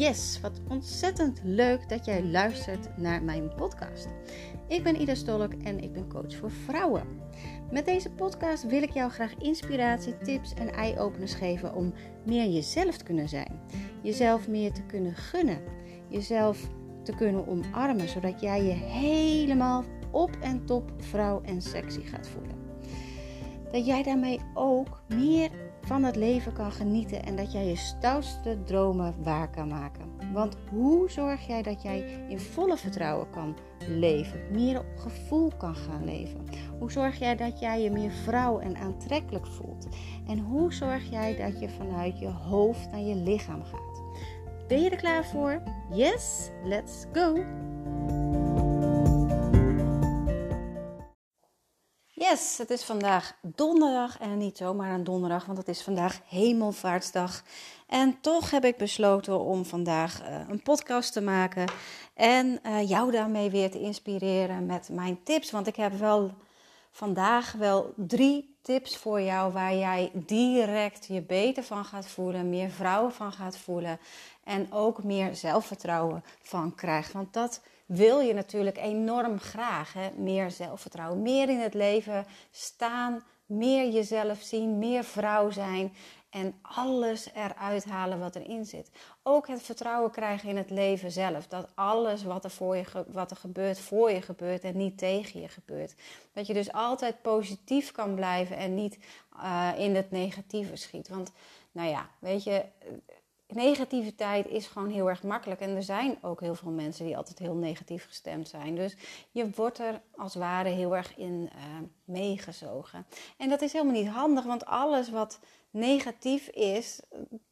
Yes, wat ontzettend leuk dat jij luistert naar mijn podcast. Ik ben Ida Stolk en ik ben coach voor vrouwen. Met deze podcast wil ik jou graag inspiratie, tips en eye-openers geven om meer jezelf te kunnen zijn. Jezelf meer te kunnen gunnen. Jezelf te kunnen omarmen, zodat jij je helemaal op en top vrouw en sexy gaat voelen. Dat jij daarmee ook meer van het leven kan genieten en dat jij je stoutste dromen waar kan maken. Want hoe zorg jij dat jij in volle vertrouwen kan leven, meer op gevoel kan gaan leven? Hoe zorg jij dat jij je meer vrouw en aantrekkelijk voelt? En hoe zorg jij dat je vanuit je hoofd naar je lichaam gaat? Ben je er klaar voor? Yes, let's go! Yes, het is vandaag donderdag en niet zomaar een donderdag, want het is vandaag Hemelvaartsdag. En toch heb ik besloten om vandaag uh, een podcast te maken en uh, jou daarmee weer te inspireren met mijn tips. Want ik heb wel vandaag wel drie tips voor jou waar jij direct je beter van gaat voelen, meer vrouwen van gaat voelen en ook meer zelfvertrouwen van krijgt. Want dat wil je natuurlijk enorm graag. Hè? Meer zelfvertrouwen, meer in het leven staan, meer jezelf zien, meer vrouw zijn en alles eruit halen wat erin zit. Ook het vertrouwen krijgen in het leven zelf. Dat alles wat er, voor je, wat er gebeurt, voor je gebeurt en niet tegen je gebeurt. Dat je dus altijd positief kan blijven en niet uh, in het negatieve schiet. Want, nou ja, weet je negativiteit is gewoon heel erg makkelijk. En er zijn ook heel veel mensen die altijd heel negatief gestemd zijn. Dus je wordt er als het ware heel erg in uh, meegezogen. En dat is helemaal niet handig, want alles wat negatief is,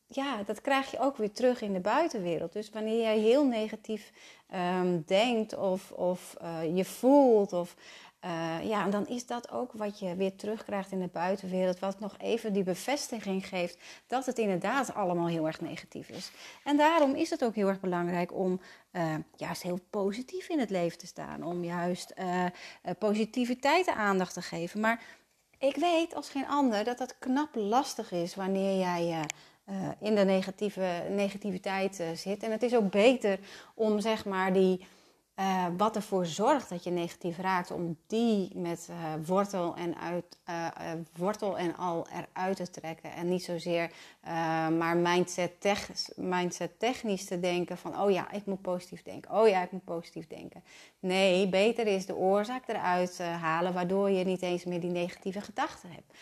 ja, dat krijg je ook weer terug in de buitenwereld. Dus wanneer jij heel negatief um, denkt of, of uh, je voelt of uh, ja, en dan is dat ook wat je weer terugkrijgt in de buitenwereld. Wat nog even die bevestiging geeft dat het inderdaad allemaal heel erg negatief is. En daarom is het ook heel erg belangrijk om uh, juist heel positief in het leven te staan. Om juist uh, positiviteit aandacht te geven. Maar ik weet als geen ander dat dat knap lastig is wanneer jij in de negatieve, negativiteit zit. En het is ook beter om zeg maar die uh, wat ervoor zorgt dat je negatief raakt, om die met uh, wortel, en uit, uh, wortel en al eruit te trekken. En niet zozeer maar mindset, tech, mindset technisch te denken van, oh ja, ik moet positief denken. Oh ja, ik moet positief denken. Nee, beter is de oorzaak eruit halen, waardoor je niet eens meer die negatieve gedachten hebt.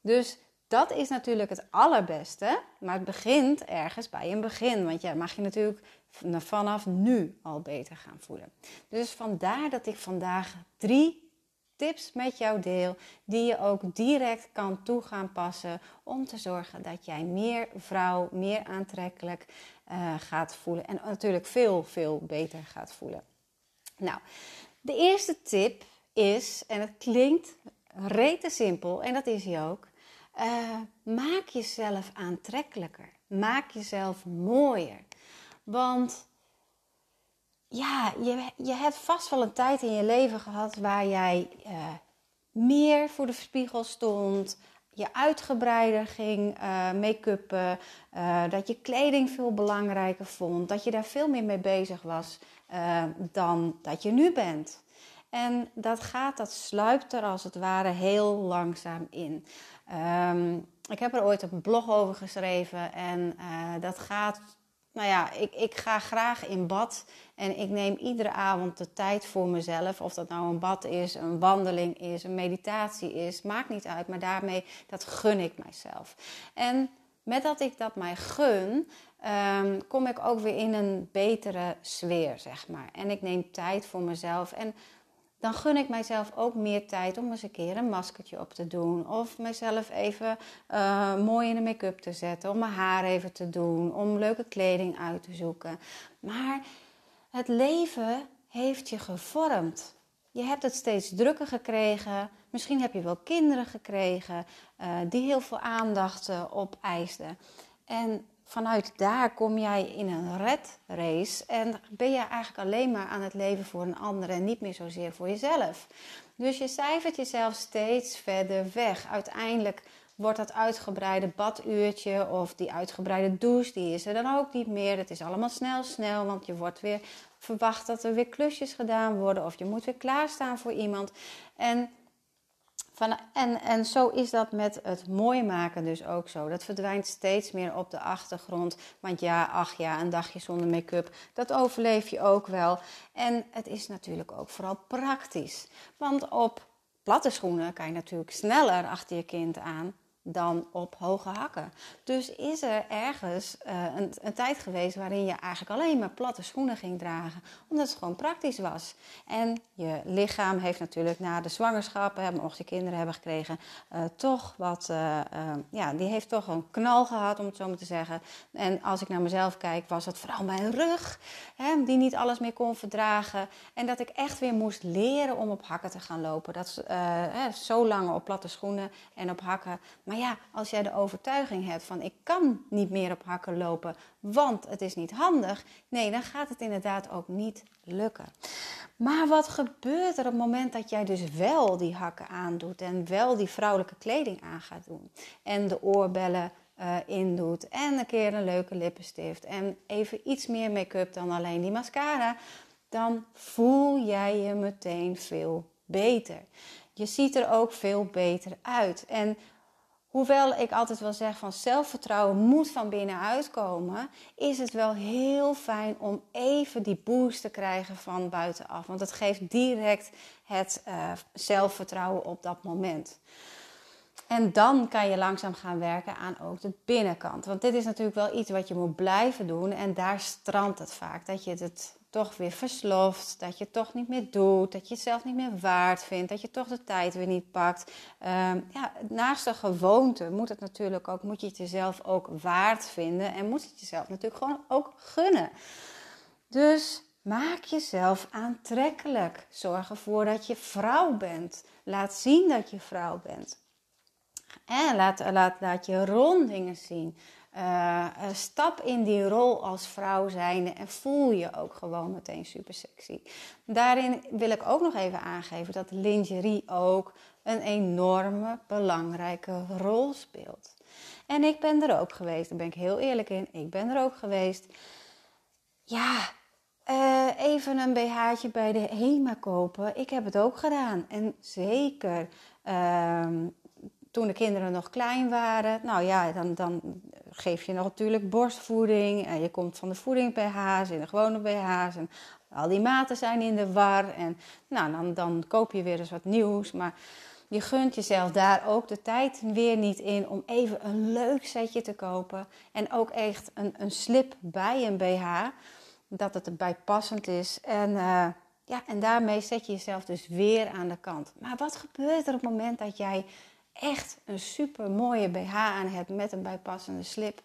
Dus dat is natuurlijk het allerbeste, maar het begint ergens bij een begin. Want ja, mag je natuurlijk vanaf nu al beter gaan voelen. Dus vandaar dat ik vandaag drie tips met jou deel die je ook direct kan toe gaan passen om te zorgen dat jij meer vrouw, meer aantrekkelijk uh, gaat voelen en natuurlijk veel, veel beter gaat voelen. Nou, de eerste tip is, en het klinkt rete simpel en dat is hij ook, uh, maak jezelf aantrekkelijker. Maak jezelf mooier. Want ja, je, je hebt vast wel een tijd in je leven gehad waar jij uh, meer voor de spiegel stond, je uitgebreider ging uh, make-uppen, dat je kleding veel belangrijker vond, dat je daar veel meer mee bezig was dan dat je nu bent. En dat gaat, dat sluipt er als het ware heel langzaam in. Um, ik heb er ooit een blog over geschreven en dat gaat nou ja, ik, ik ga graag in bad en ik neem iedere avond de tijd voor mezelf. Of dat nou een bad is, een wandeling is, een meditatie is, maakt niet uit. Maar daarmee, dat gun ik mijzelf. En met dat ik dat mij gun, um, kom ik ook weer in een betere sfeer, zeg maar. En ik neem tijd voor mezelf. En dan gun ik mijzelf ook meer tijd om eens een keer een maskertje op te doen. Of mezelf even uh, mooi in de make-up te zetten. Om mijn haar even te doen. Om leuke kleding uit te zoeken. Maar het leven heeft je gevormd. Je hebt het steeds drukker gekregen. Misschien heb je wel kinderen gekregen uh, die heel veel aandacht opeisden. En vanuit daar kom jij in een red race en ben je eigenlijk alleen maar aan het leven voor een ander en niet meer zozeer voor jezelf. Dus je cijfert jezelf steeds verder weg. Uiteindelijk wordt dat uitgebreide baduurtje of die uitgebreide douche, die is er dan ook niet meer. Het is allemaal snel, snel, want je wordt weer verwacht dat er weer klusjes gedaan worden of je moet weer klaarstaan voor iemand. En van, en, en zo is dat met het mooi maken dus ook zo. Dat verdwijnt steeds meer op de achtergrond. Want ja, ach ja, een dagje zonder make-up, dat overleef je ook wel. En het is natuurlijk ook vooral praktisch. Want op platte schoenen kan je natuurlijk sneller achter je kind aan dan op hoge hakken. Dus is er ergens uh, een, een, tijd geweest waarin je eigenlijk alleen maar platte schoenen ging dragen, omdat het gewoon praktisch was. En je lichaam heeft natuurlijk na de zwangerschap, hè, mocht je kinderen hebben gekregen, uh, toch wat, uh, ja, die heeft toch een knal gehad, om het zo maar te zeggen. En als ik naar mezelf kijk, was het vooral mijn rug, hè, die niet alles meer kon verdragen. En dat ik echt weer moest leren om op hakken te gaan lopen. Dat zo lang op platte schoenen en op hakken. Maar maar ja, als jij de overtuiging hebt van ik kan niet meer op hakken lopen, want het is niet handig. Nee, dan gaat het inderdaad ook niet lukken. Maar wat gebeurt er op het moment dat jij dus wel die hakken aandoet en wel die vrouwelijke kleding aan gaat doen en de oorbellen uh, indoet en een keer een leuke lippenstift en even iets meer make-up dan alleen die mascara, dan voel jij je meteen veel beter. Je ziet er ook veel beter uit. En Hoewel ik altijd wel zeg van zelfvertrouwen moet van binnenuit komen, is het wel heel fijn om even die boost te krijgen van buitenaf. Want het geeft direct het uh, zelfvertrouwen op dat moment. En dan kan je langzaam gaan werken aan ook de binnenkant. Want dit is natuurlijk wel iets wat je moet blijven doen. En daar strandt het vaak. Dat je het toch weer versloft, dat je toch niet meer doet, dat je het zelf niet meer waard vindt, dat je toch de tijd weer niet pakt. Um, ja, naast de gewoonte moet het natuurlijk ook, moet je het jezelf ook waard vinden en moet het jezelf natuurlijk gewoon ook gunnen. Dus maak jezelf aantrekkelijk. Zorg ervoor dat je vrouw bent. Laat zien dat je vrouw bent. En laat, laat, laat je rondingen zien. Uh, stap in die rol als vrouw zijnde en voel je ook gewoon meteen super sexy. Daarin wil ik ook nog even aangeven dat lingerie ook een enorme belangrijke rol speelt. En ik ben er ook geweest, daar ben ik heel eerlijk in. Ik ben er ook geweest. Ja, uh, even een BH'tje bij de HEMA kopen. Ik heb het ook gedaan. En zeker uh, toen de kinderen nog klein waren. Nou ja, dan, dan geef je natuurlijk borstvoeding. En je komt van de voeding BH's in de gewone BH's. En al die maten zijn in de war. En nou, dan, dan koop je weer eens wat nieuws. Maar je gunt jezelf daar ook de tijd weer niet in om even een leuk setje te kopen. En ook echt een, een slip bij een BH. Dat het erbij passend is. En, uh, ja, en daarmee zet je jezelf dus weer aan de kant. Maar wat gebeurt er op het moment dat jij echt een super mooie BH aan hebt met een bijpassende slip,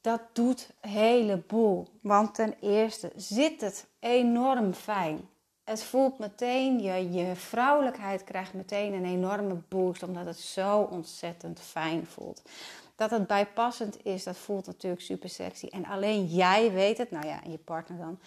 dat doet een heleboel. Want ten eerste zit het enorm fijn. Het voelt meteen, je, je vrouwelijkheid krijgt meteen een enorme boost, omdat het zo ontzettend fijn voelt. Dat het bijpassend is, dat voelt natuurlijk super sexy. En alleen jij weet het, nou ja, en je partner dan.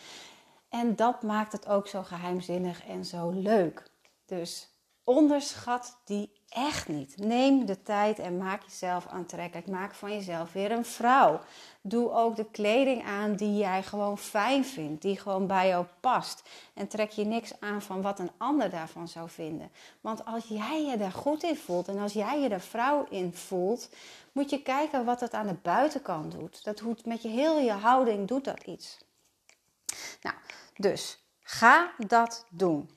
En dat maakt het ook zo geheimzinnig en zo leuk. Dus onderschat die echt niet. Neem de tijd en maak jezelf aantrekkelijk. Maak van jezelf weer een vrouw. Doe ook de kleding aan die jij gewoon fijn vindt, die gewoon bij jou past. En trek je niks aan van wat een ander daarvan zou vinden. Want als jij je daar goed in voelt en als jij je er vrouw in voelt, moet je kijken wat het aan de buitenkant doet. Dat doet met je heel je houding doet dat iets. Nou, dus ga dat doen.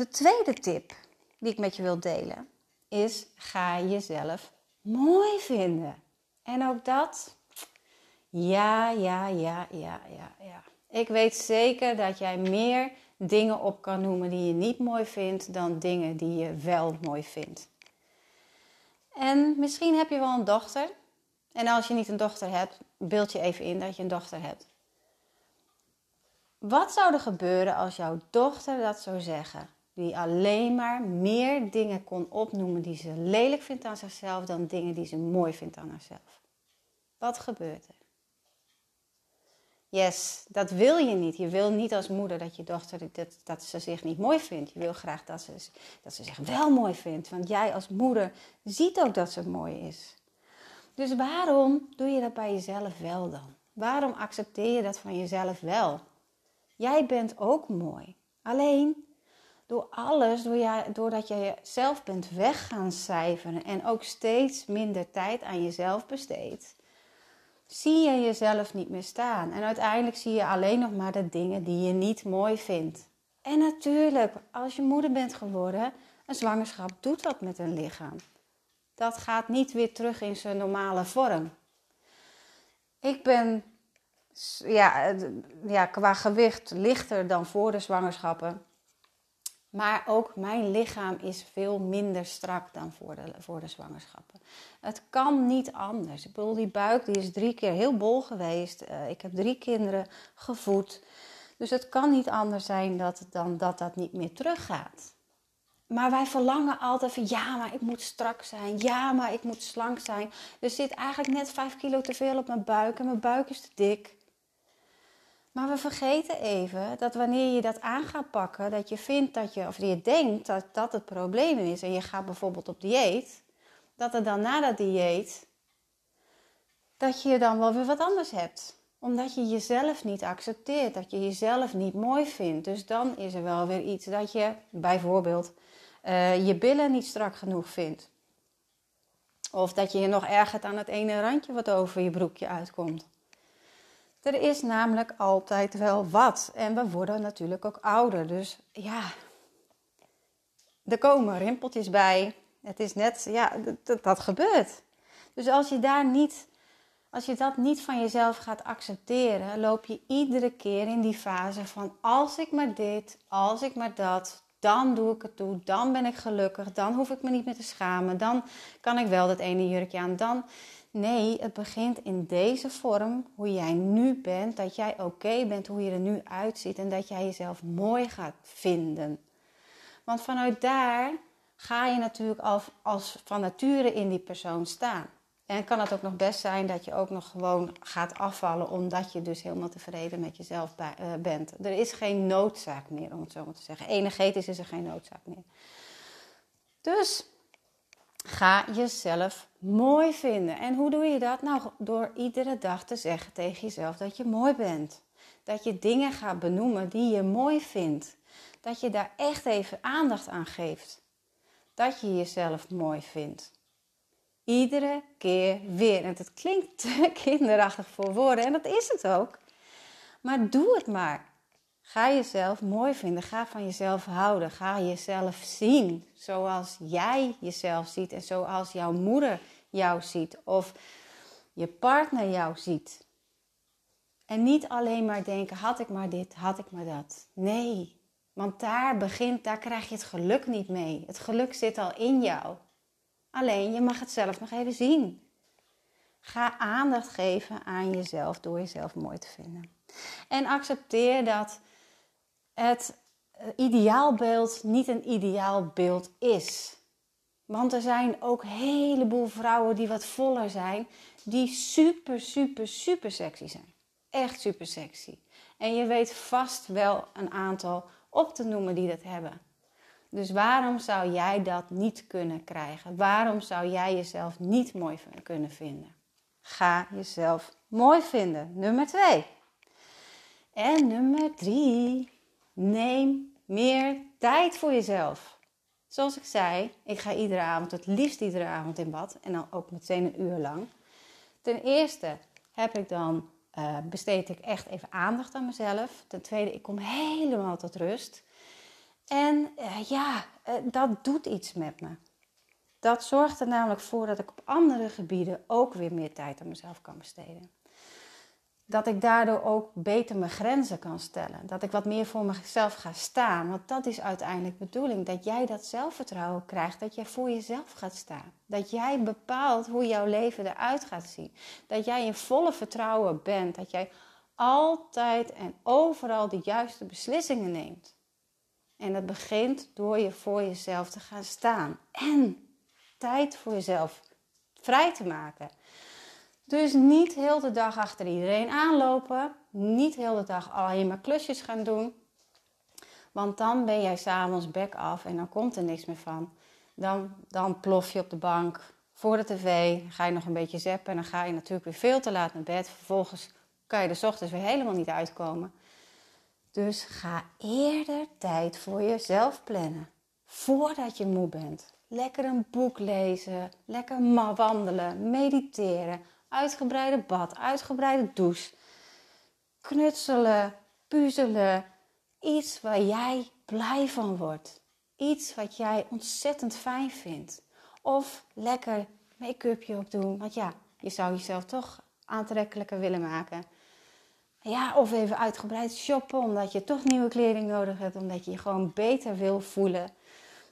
De tweede tip die ik met je wil delen is: ga jezelf mooi vinden. En ook dat, ja, ja, ja, ja, ja, ja. Ik weet zeker dat jij meer dingen op kan noemen die je niet mooi vindt dan dingen die je wel mooi vindt. En misschien heb je wel een dochter. En als je niet een dochter hebt, beeld je even in dat je een dochter hebt. Wat zou er gebeuren als jouw dochter dat zou zeggen? Die alleen maar meer dingen kon opnoemen die ze lelijk vindt aan zichzelf dan dingen die ze mooi vindt aan haarzelf. Wat gebeurt er? Yes, dat wil je niet. Je wil niet als moeder dat je dochter dat, dat ze zich niet mooi vindt. Je wil graag dat ze, dat ze zich wel mooi vindt. Want jij als moeder ziet ook dat ze mooi is. Dus waarom doe je dat bij jezelf wel dan? Waarom accepteer je dat van jezelf wel? Jij bent ook mooi. Alleen door alles, door jij, doordat je jezelf bent weg gaan cijferen en ook steeds minder tijd aan jezelf besteedt, zie je jezelf niet meer staan. En uiteindelijk zie je alleen nog maar de dingen die je niet mooi vindt. En natuurlijk, als je moeder bent geworden, een zwangerschap doet wat met een lichaam. Dat gaat niet weer terug in zijn normale vorm. Ik ben ja, ja, qua gewicht lichter dan voor de zwangerschappen. Maar ook mijn lichaam is veel minder strak dan voor de, voor de zwangerschappen. Het kan niet anders. Ik bedoel, die buik die is drie keer heel bol geweest. Uh, ik heb drie kinderen gevoed. Dus het kan niet anders zijn dat, dan dat dat niet meer teruggaat. Maar wij verlangen altijd van ja, maar ik moet strak zijn. Ja, maar ik moet slank zijn. Er zit eigenlijk net vijf kilo te veel op mijn buik en mijn buik is te dik. Maar we vergeten even dat wanneer je dat aan gaat pakken, dat je vindt dat je, of je denkt dat dat het probleem is en je gaat bijvoorbeeld op dieet, dat er dan na dat dieet, dat je dan wel weer wat anders hebt. Omdat je jezelf niet accepteert, dat je jezelf niet mooi vindt. Dus dan is er wel weer iets dat je bijvoorbeeld uh, je billen niet strak genoeg vindt. Of dat je je nog ergert aan het ene randje wat over je broekje uitkomt. Er is namelijk altijd wel wat. En we worden natuurlijk ook ouder. Dus ja, er komen rimpeltjes bij. Het is net, ja, dat, dat gebeurt. Dus als je daar niet, als je dat niet van jezelf gaat accepteren, loop je iedere keer in die fase van als ik maar dit, als ik maar dat, dan doe ik het toe, dan ben ik gelukkig, dan hoef ik me niet meer te schamen, dan kan ik wel dat ene jurkje aan, dan Nee, het begint in deze vorm, hoe jij nu bent, dat jij oké bent hoe je er nu uitziet en dat jij jezelf mooi gaat vinden. Want vanuit daar ga je natuurlijk als, als van nature in die persoon staan. En kan het ook nog best zijn dat je ook nog gewoon gaat afvallen omdat je dus helemaal tevreden met jezelf uh, bent. Er is geen noodzaak meer, om het zo maar te zeggen. Energetisch is er geen noodzaak meer. Dus Ga jezelf mooi vinden. En hoe doe je dat? Nou, door iedere dag te zeggen tegen jezelf dat je mooi bent. Dat je dingen gaat benoemen die je mooi vindt. Dat je daar echt even aandacht aan geeft. Dat je jezelf mooi vindt. Iedere keer weer. En het klinkt kinderachtig voor woorden en dat is het ook. Maar doe het maar. Ga jezelf mooi vinden. Ga van jezelf houden. Ga jezelf zien zoals jij jezelf ziet en zoals jouw moeder jou ziet of je partner jou ziet. En niet alleen maar denken: had ik maar dit, had ik maar dat. Nee, want daar begint, daar krijg je het geluk niet mee. Het geluk zit al in jou. Alleen je mag het zelf nog even zien. Ga aandacht geven aan jezelf door jezelf mooi te vinden. En accepteer dat het ideaalbeeld niet een ideaalbeeld is. Want er zijn ook een heleboel vrouwen die wat voller zijn, die super, super, super sexy zijn. Echt super sexy. En je weet vast wel een aantal op te noemen die dat hebben. Dus waarom zou jij dat niet kunnen krijgen? Waarom zou jij jezelf niet mooi kunnen vinden? Ga jezelf mooi vinden. Nummer twee. En nummer drie. Neem meer tijd voor jezelf. Zoals ik zei, ik ga iedere avond, het liefst iedere avond in bad. En dan ook meteen een uur lang. Ten eerste heb ik dan, uh, besteed ik echt even aandacht aan mezelf. Ten tweede, ik kom helemaal tot rust. En uh, ja, uh, dat doet iets met me. Dat zorgt er namelijk voor dat ik op andere gebieden ook weer meer tijd aan mezelf kan besteden dat ik daardoor ook beter mijn grenzen kan stellen. Dat ik wat meer voor mezelf ga staan. Want dat is uiteindelijk de bedoeling. Dat jij dat zelfvertrouwen krijgt. Dat jij voor jezelf gaat staan. Dat jij bepaalt hoe jouw leven eruit gaat zien. Dat jij in volle vertrouwen bent. Dat jij altijd en overal de juiste beslissingen neemt. En dat begint door je voor jezelf te gaan staan. En tijd voor jezelf vrij te maken. Dus niet heel de dag achter iedereen aanlopen. Niet heel de dag alleen maar klusjes gaan doen. Want dan ben jij s'avonds back af en dan komt er niks meer van. Dan, dan plof je op de bank voor de tv. Ga je nog een beetje zappen en dan ga je natuurlijk weer veel te laat naar bed. Vervolgens kan je s ochtends weer helemaal niet uitkomen. Dus ga eerder tijd voor jezelf plannen. Voordat je moe bent. Lekker een boek lezen, lekker wandelen, mediteren, uitgebreide bad, uitgebreide douche. Knutselen, puzzelen. Iets waar jij blij van wordt. Iets wat jij ontzettend fijn vindt. Of lekker make-upje opdoen. Want ja, je zou jezelf toch aantrekkelijker willen maken. Ja, of even uitgebreid shoppen omdat je toch nieuwe kleding nodig hebt. Omdat je je gewoon beter wil voelen.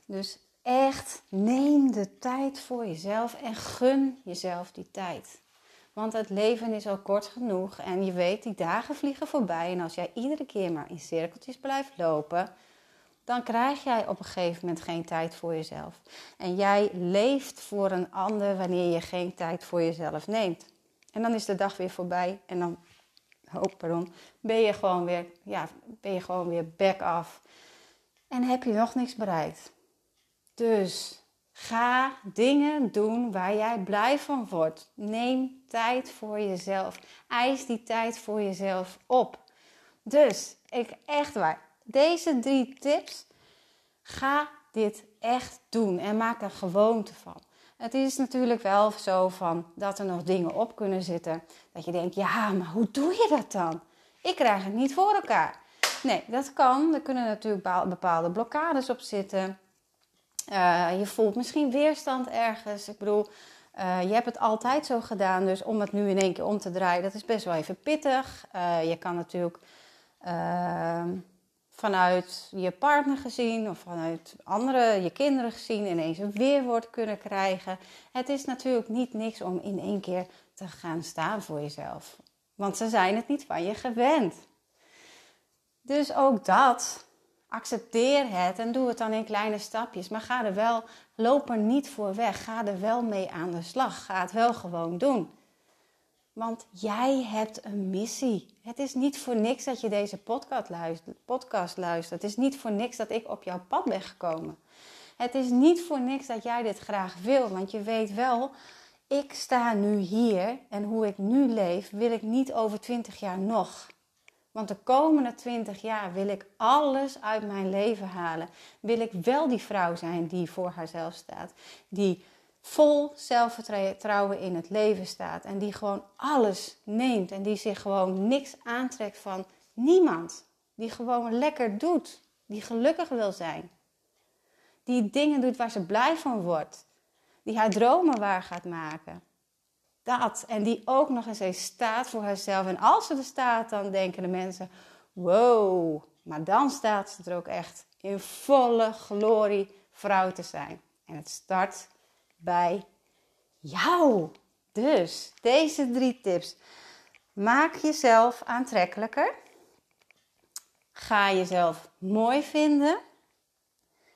Dus echt neem de tijd voor jezelf en gun jezelf die tijd. Want het leven is al kort genoeg en je weet, die dagen vliegen voorbij. En als jij iedere keer maar in cirkeltjes blijft lopen, dan krijg jij op een gegeven moment geen tijd voor jezelf. En jij leeft voor een ander wanneer je geen tijd voor jezelf neemt. En dan is de dag weer voorbij en dan oh, pardon, ben je gewoon weer, ja, ben je gewoon weer back af. En heb je nog niks bereikt. Dus ga dingen doen waar jij blij van wordt. Neem tijd voor jezelf. Eis die tijd voor jezelf op. Dus, ik echt waar. Deze drie tips. Ga dit echt doen en maak er gewoonte van. Het is natuurlijk wel zo van dat er nog dingen op kunnen zitten. Dat je denkt, ja, maar hoe doe je dat dan? Ik krijg het niet voor elkaar. Nee, dat kan. Er kunnen natuurlijk bepaalde blokkades op zitten. Uh, je voelt misschien weerstand ergens. Ik bedoel, uh, je hebt het altijd zo gedaan. Dus om het nu in één keer om te draaien, dat is best wel even pittig. Uh, je kan natuurlijk vanuit je partner gezien of vanuit andere, je kinderen gezien, ineens een weerwoord kunnen krijgen. Het is natuurlijk niet niks om in één keer te gaan staan voor jezelf. Want ze zijn het niet van je gewend. Dus ook dat, accepteer het en doe het dan in kleine stapjes. Maar ga er wel, loop er niet voor weg. Ga er wel mee aan de slag. Ga het wel gewoon doen. Want jij hebt een missie. Het is niet voor niks dat je deze podcast luistert. Podcast luistert. Het is niet voor niks dat ik op jouw pad ben gekomen. Het is niet voor niks dat jij dit graag wil. Want je weet wel, ik sta nu hier en hoe ik nu leef, wil ik niet over 20 jaar nog. Want de komende 20 jaar wil ik alles uit mijn leven halen. Wil ik wel die vrouw zijn die voor haarzelf staat. Die vol zelfvertrouwen in het leven staat. En die gewoon alles neemt. En die zich gewoon niks aantrekt van niemand. Die gewoon lekker doet. Die gelukkig wil zijn. Die dingen doet waar ze blij van wordt. Die haar dromen waar gaat maken. En die ook nog eens eens staat voor haarzelf. En als ze er staat, dan denken de mensen: wow. Maar dan staat ze er ook echt in volle glorie vrouw te zijn. En het start bij jou. Dus deze drie tips. Maak jezelf aantrekkelijker. Ga jezelf mooi vinden.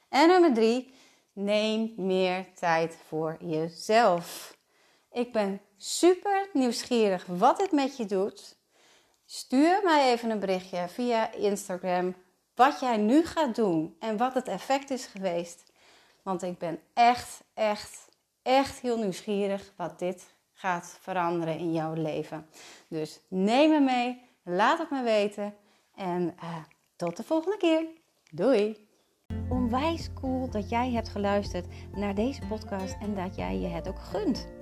En nummer drie, neem meer tijd voor jezelf. Ik ben super nieuwsgierig wat dit met je doet. Stuur mij even een berichtje via Instagram wat jij nu gaat doen en wat het effect is geweest. Want ik ben echt, echt echt heel nieuwsgierig wat dit gaat veranderen in jouw leven. Dus neem me mee, laat het me weten en uh, tot de volgende keer. Doei! Onwijs cool dat jij hebt geluisterd naar deze podcast en dat jij je het ook gunt.